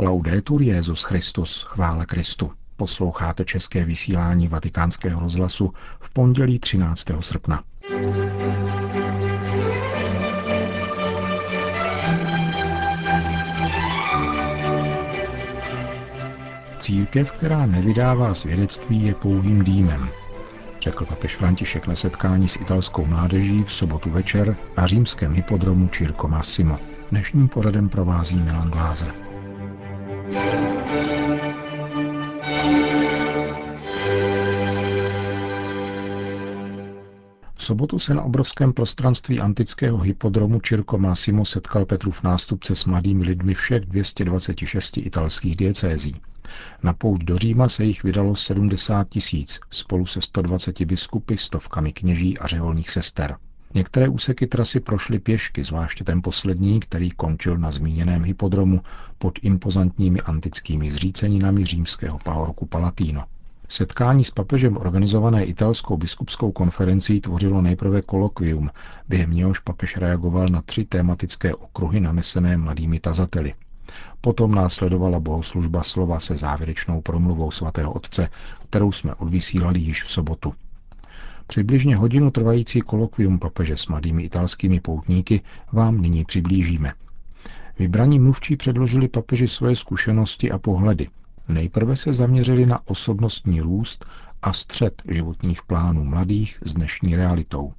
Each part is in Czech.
Laudetur Jezus Christus, chvále Kristu. Posloucháte české vysílání Vatikánského rozhlasu v pondělí 13. srpna. Církev, která nevydává svědectví, je pouhým dýmem, řekl papež František na setkání s italskou mládeží v sobotu večer na římském hypodromu Circo Massimo. Dnešním pořadem provází Milan Glázer. V sobotu se na obrovském prostranství antického hypodromu Circo Massimo setkal Petrův nástupce s mladými lidmi všech 226 italských diecézí. Na pouť do Říma se jich vydalo 70 tisíc, spolu se 120 biskupy, stovkami kněží a řeholních sester. Některé úseky trasy prošly pěšky, zvláště ten poslední, který končil na zmíněném hypodromu pod impozantními antickými zříceninami římského pahorku Palatino. Setkání s papežem organizované italskou biskupskou konferencí tvořilo nejprve kolokvium, během něhož papež reagoval na tři tématické okruhy nanesené mladými tazateli. Potom následovala bohoslužba slova se závěrečnou promluvou svatého otce, kterou jsme odvysílali již v sobotu. Přibližně hodinu trvající kolokvium papeže s mladými italskými poutníky vám nyní přiblížíme. Vybraní mluvčí předložili papeži svoje zkušenosti a pohledy. Nejprve se zaměřili na osobnostní růst a střed životních plánů mladých s dnešní realitou.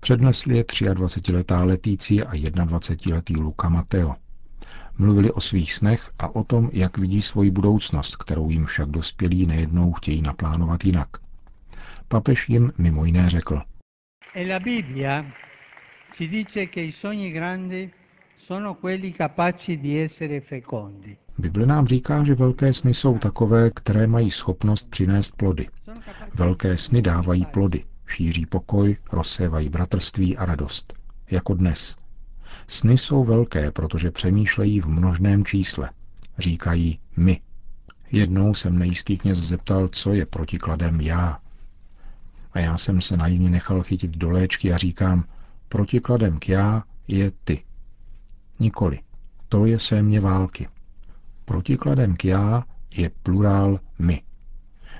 Přednesli je 23-letá Letície a 21-letý Luca Mateo. Mluvili o svých snech a o tom, jak vidí svoji budoucnost, kterou jim však dospělí nejednou chtějí naplánovat jinak. Papež jim mimo jiné řekl. E. Bible nám říká, že velké sny jsou takové, které mají schopnost přinést plody. Velké sny dávají plody, šíří pokoj, rozsévají bratrství a radost. Jako dnes. Sny jsou velké, protože přemýšlejí v množném čísle. Říkají my. Jednou jsem nejistý kněz zeptal, co je protikladem já. A já jsem se naivně nechal chytit do léčky a říkám, protikladem k já je ty. Nikoli. To je sémě války. Protikladem k já je plurál my.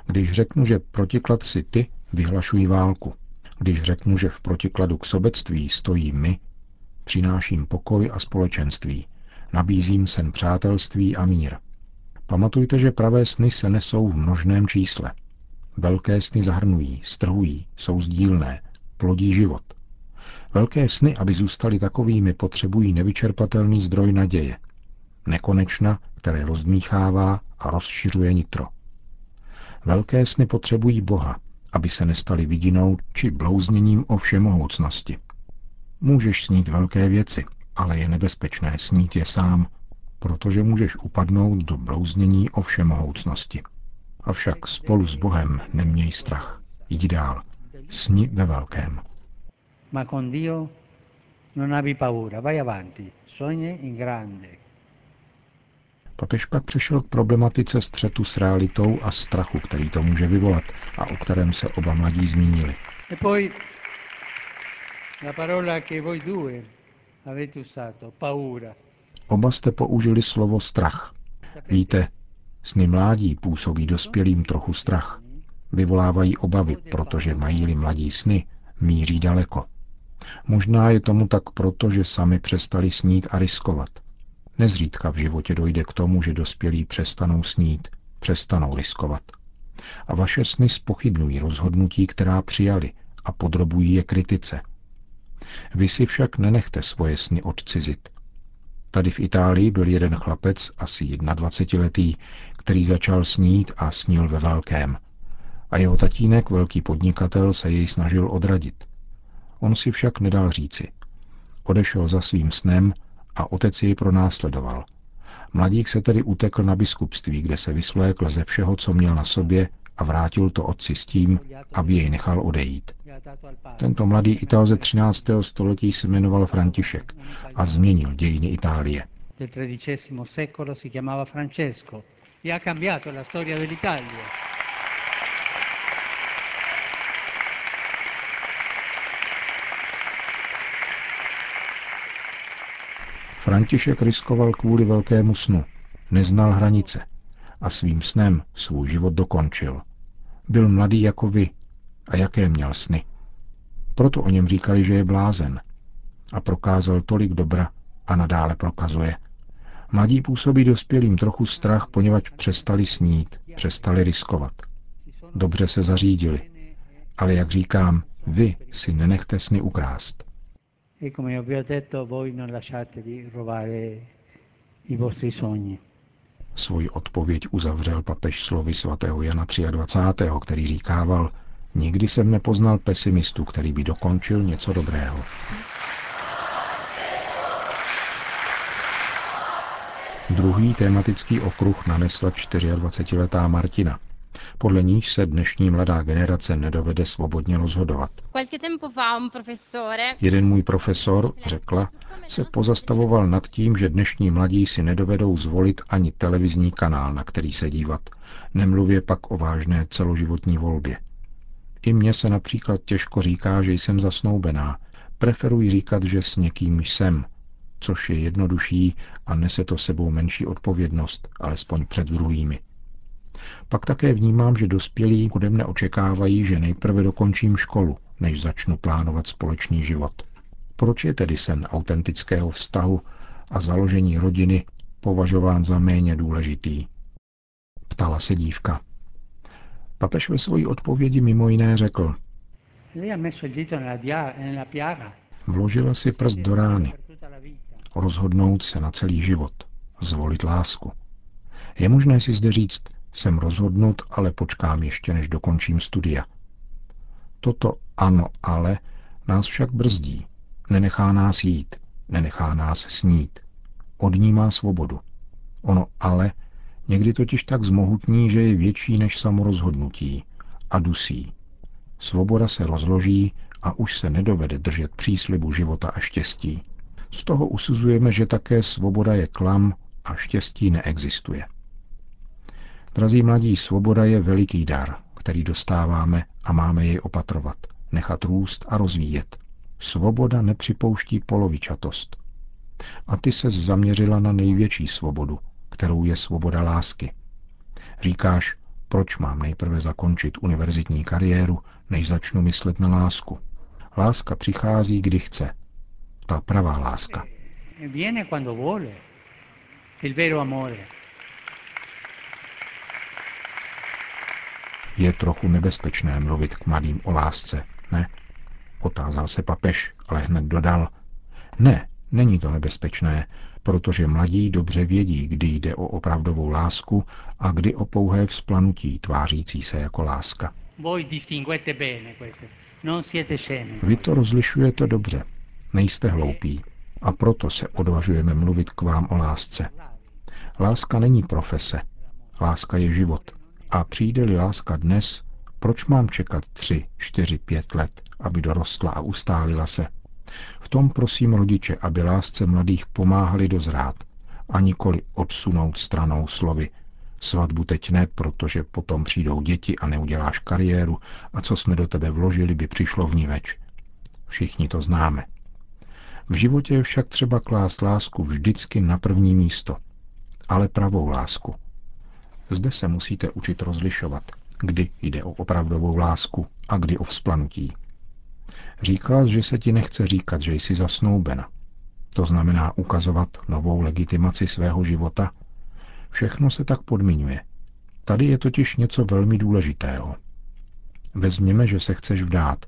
Když řeknu, že protiklad si ty, vyhlašují válku. Když řeknu, že v protikladu k sobectví stojí my, přináším pokoj a společenství, nabízím sen přátelství a mír. Pamatujte, že pravé sny se nesou v množném čísle. Velké sny zahrnují, strhují, jsou sdílné, plodí život. Velké sny, aby zůstaly takovými, potřebují nevyčerpatelný zdroj naděje. Nekonečna, které rozdmíchává a rozšiřuje nitro. Velké sny potřebují Boha, aby se nestali vidinou či blouzněním o všemohoucnosti. Můžeš snít velké věci, ale je nebezpečné snít je sám, protože můžeš upadnout do blouznění o všemohoucnosti. Avšak spolu s Bohem neměj strach. Jdi dál. Sni ve velkém. Ma con Dio non abbi paura, vai avanti, sogni in grande. Papež pak přešel k problematice střetu s realitou a strachu, který to může vyvolat a o kterém se oba mladí zmínili. E poi la parola che voi due avete usato, paura. Oba jste použili slovo strach. Víte, Sny mládí působí dospělým trochu strach. Vyvolávají obavy, protože mají-li mladí sny, míří daleko. Možná je tomu tak proto, že sami přestali snít a riskovat. Nezřídka v životě dojde k tomu, že dospělí přestanou snít, přestanou riskovat. A vaše sny spochybnují rozhodnutí, která přijali a podrobují je kritice. Vy si však nenechte svoje sny odcizit. Tady v Itálii byl jeden chlapec, asi 21-letý, který začal snít a snil ve velkém. A jeho tatínek, velký podnikatel, se jej snažil odradit. On si však nedal říci. Odešel za svým snem a otec jej pronásledoval. Mladík se tedy utekl na biskupství, kde se vysvlékl ze všeho, co měl na sobě a vrátil to otci s tím, aby jej nechal odejít. Tento mladý Ital ze 13. století se jmenoval František a změnil dějiny Itálie. Del XIII secolo si chiamava Francesco e ha cambiato la storia dell'Italia. František riskoval kvůli velkému snu. neznal hranice a svým snem svůj život dokončil. Byl mladý jako vy. A jaké měl sny? Proto o něm říkali, že je blázen. A prokázal tolik dobra a nadále prokazuje. Mladí působí dospělým trochu strach, poněvadž přestali snít, přestali riskovat. Dobře se zařídili. Ale jak říkám, vy si nenechte sny ukrást. E. Svoji odpověď uzavřel papež slovy svatého Jana 23., který říkával, nikdy jsem nepoznal pesimistu, který by dokončil něco dobrého. Druhý tematický okruh nanesla 24-letá Martina. Podle níž se dnešní mladá generace nedovede svobodně rozhodovat. Jeden můj profesor, řekla, se pozastavoval nad tím, že dnešní mladí si nedovedou zvolit ani televizní kanál, na který se dívat. Nemluvě pak o vážné celoživotní volbě. I mně se například těžko říká, že jsem zasnoubená. Preferuji říkat, že s někým jsem, což je jednodušší a nese to sebou menší odpovědnost, alespoň před druhými. Pak také vnímám, že dospělí ode mne očekávají, že nejprve dokončím školu, než začnu plánovat společný život. Proč je tedy sen autentického vztahu a založení rodiny považován za méně důležitý? Ptala se dívka. Papež ve své odpovědi mimo jiné řekl, Vložila si prst do rány. Rozhodnout se na celý život. Zvolit lásku. Je možné si zde říct, jsem rozhodnut, ale počkám ještě, než dokončím studia. Toto ano, ale nás však brzdí. Nenechá nás jít, nenechá nás snít. Odnímá svobodu. Ono ale někdy totiž tak zmohutní, že je větší než samorozhodnutí a dusí. Svoboda se rozloží a už se nedovede držet příslibu života a štěstí. Z toho usuzujeme, že také svoboda je klam a štěstí neexistuje. Drazí mladí, svoboda je veliký dar, který dostáváme a máme jej opatrovat, nechat růst a rozvíjet. Svoboda nepřipouští polovičatost. A ty se zaměřila na největší svobodu, kterou je svoboda lásky. Říkáš, proč mám nejprve zakončit univerzitní kariéru, než začnu myslet na lásku. Láska přichází, kdy chce. Ta pravá láska. Viene cuando vuole. Il vero amore. Je trochu nebezpečné mluvit k mladým o lásce, ne? Otázal se papež, ale hned dodal. Ne, není to nebezpečné, protože mladí dobře vědí, kdy jde o opravdovou lásku a kdy o pouhé vzplanutí tvářící se jako láska. Vy to rozlišujete dobře, nejste hloupí a proto se odvažujeme mluvit k vám o lásce. Láska není profese, láska je život. A přijde-li láska dnes, proč mám čekat tři, čtyři, pět let, aby dorostla a ustálila se? V tom prosím rodiče, aby lásce mladých pomáhali dozrát a nikoli odsunout stranou slovy. Svatbu teď ne, protože potom přijdou děti a neuděláš kariéru a co jsme do tebe vložili, by přišlo v ní več. Všichni to známe. V životě je však třeba klást lásku vždycky na první místo, ale pravou lásku – zde se musíte učit rozlišovat, kdy jde o opravdovou lásku a kdy o vzplanutí. Říkala, že se ti nechce říkat, že jsi zasnoubena. To znamená ukazovat novou legitimaci svého života. Všechno se tak podmiňuje. Tady je totiž něco velmi důležitého. Vezměme, že se chceš vdát.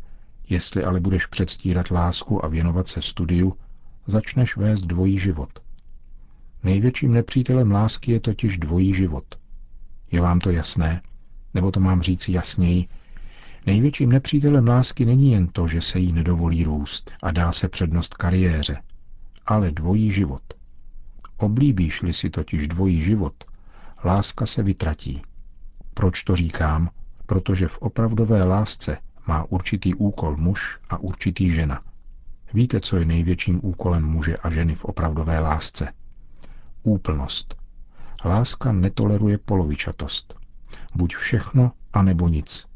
Jestli ale budeš předstírat lásku a věnovat se studiu, začneš vést dvojí život. Největším nepřítelem lásky je totiž dvojí život – je vám to jasné? Nebo to mám říct jasněji? Největším nepřítelem lásky není jen to, že se jí nedovolí růst a dá se přednost kariéře, ale dvojí život. Oblíbíš-li si totiž dvojí život, láska se vytratí. Proč to říkám? Protože v opravdové lásce má určitý úkol muž a určitý žena. Víte, co je největším úkolem muže a ženy v opravdové lásce? Úplnost. Láska netoleruje polovičatost. Buď všechno, anebo nic.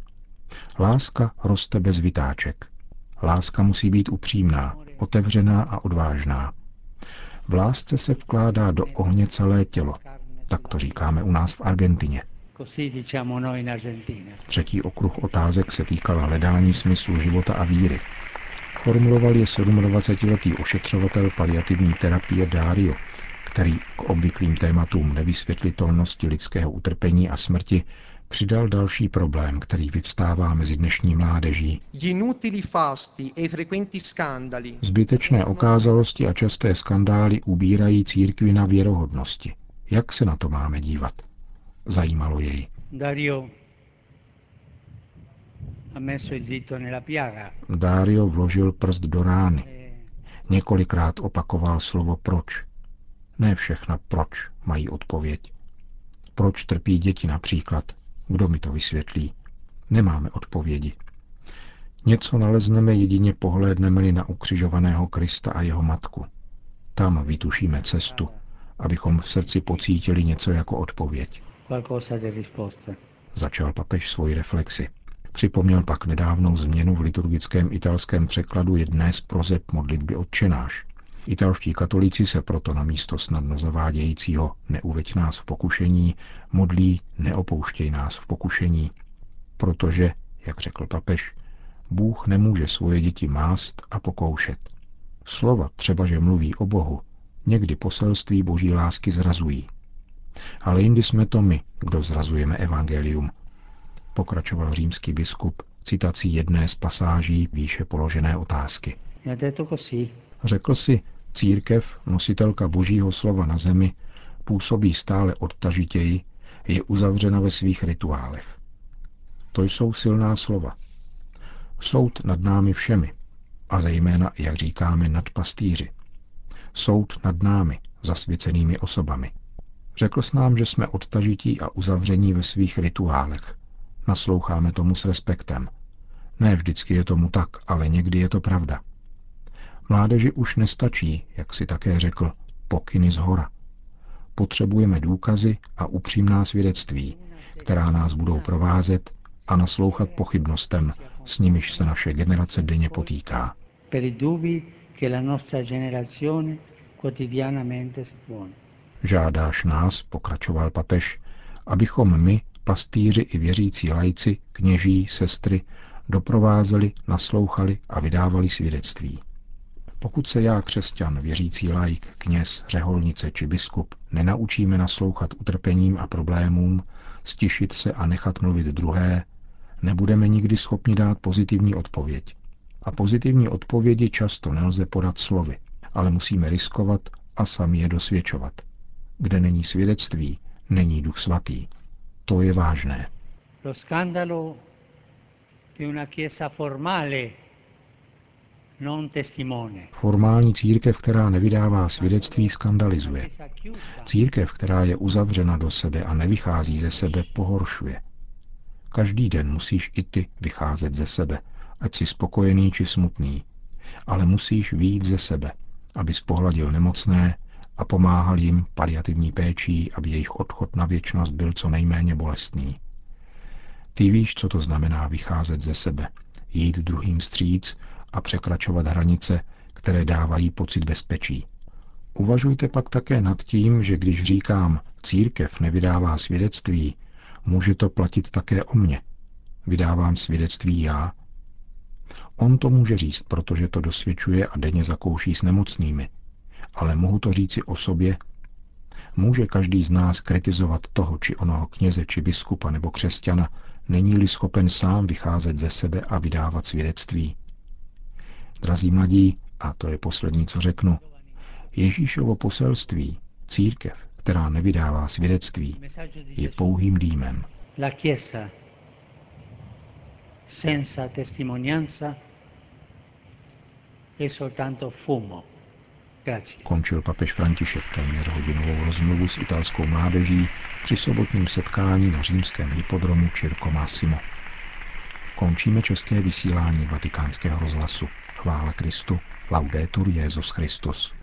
Láska roste bez vytáček. Láska musí být upřímná, otevřená a odvážná. V lásce se vkládá do ohně celé tělo. Tak to říkáme u nás v Argentině. Třetí okruh otázek se týkal hledání smyslu života a víry. Formuloval je 27-letý ošetřovatel paliativní terapie Dario, který k obvyklým tématům nevysvětlitelnosti lidského utrpení a smrti přidal další problém, který vyvstává mezi dnešní mládeží. E Zbytečné okázalosti a časté skandály ubírají církvi na věrohodnosti. Jak se na to máme dívat? Zajímalo jej. Dario Dario vložil prst do rány. Několikrát opakoval slovo proč. Ne všechna proč mají odpověď. Proč trpí děti například? Kdo mi to vysvětlí? Nemáme odpovědi. Něco nalezneme jedině pohlédneme-li na ukřižovaného Krista a jeho matku. Tam vytušíme cestu, abychom v srdci pocítili něco jako odpověď. Začal papež svoji reflexi. Připomněl pak nedávnou změnu v liturgickém italském překladu jedné z prozeb modlitby odčenáš. Italští katolíci se proto na místo snadno zavádějícího neuveď nás v pokušení modlí neopouštěj nás v pokušení, protože, jak řekl papež, Bůh nemůže svoje děti mást a pokoušet. Slova třeba, že mluví o Bohu, někdy poselství boží lásky zrazují. Ale jindy jsme to my, kdo zrazujeme evangelium. Pokračoval římský biskup citací jedné z pasáží výše položené otázky. Řekl si, Církev, nositelka božího slova na zemi, působí stále odtažitěji, je uzavřena ve svých rituálech. To jsou silná slova. Soud nad námi všemi, a zejména, jak říkáme, nad pastýři. Soud nad námi, zasvěcenými osobami. Řekl s nám, že jsme odtažití a uzavření ve svých rituálech. Nasloucháme tomu s respektem. Ne vždycky je tomu tak, ale někdy je to pravda. Mládeži už nestačí, jak si také řekl, pokyny z hora. Potřebujeme důkazy a upřímná svědectví, která nás budou provázet a naslouchat pochybnostem, s nimiž se naše generace denně potýká. Žádáš nás, pokračoval papež, abychom my, pastýři i věřící lajci, kněží, sestry, doprovázeli, naslouchali a vydávali svědectví. Pokud se já, křesťan, věřící laik, kněz, řeholnice či biskup, nenaučíme naslouchat utrpením a problémům, stišit se a nechat mluvit druhé, nebudeme nikdy schopni dát pozitivní odpověď. A pozitivní odpovědi často nelze podat slovy, ale musíme riskovat a sami je dosvědčovat. Kde není svědectví, není duch svatý. To je vážné. Lo scandalo di una chiesa formale Formální církev, která nevydává svědectví, skandalizuje. Církev, která je uzavřena do sebe a nevychází ze sebe, pohoršuje. Každý den musíš i ty vycházet ze sebe, ať jsi spokojený či smutný, ale musíš výjít ze sebe, abys pohladil nemocné a pomáhal jim paliativní péčí, aby jejich odchod na věčnost byl co nejméně bolestný. Ty víš, co to znamená vycházet ze sebe, jít druhým stříc a překračovat hranice, které dávají pocit bezpečí. Uvažujte pak také nad tím, že když říkám, církev nevydává svědectví, může to platit také o mně. Vydávám svědectví já. On to může říct, protože to dosvědčuje a denně zakouší s nemocnými. Ale mohu to říci o sobě. Může každý z nás kritizovat toho či onoho kněze či biskupa nebo křesťana, není-li schopen sám vycházet ze sebe a vydávat svědectví. Drazí mladí, a to je poslední, co řeknu, Ježíšovo poselství, církev, která nevydává svědectví, je pouhým dýmem. La Chiesa senza testimonianza è soltanto fumo. Končil papež František téměř hodinovou rozmluvu s italskou mládeží při sobotním setkání na římském hypodromu Circo Massimo. Končíme české vysílání vatikánského rozhlasu. Chvála Kristu. Laudetur Jezus Christus.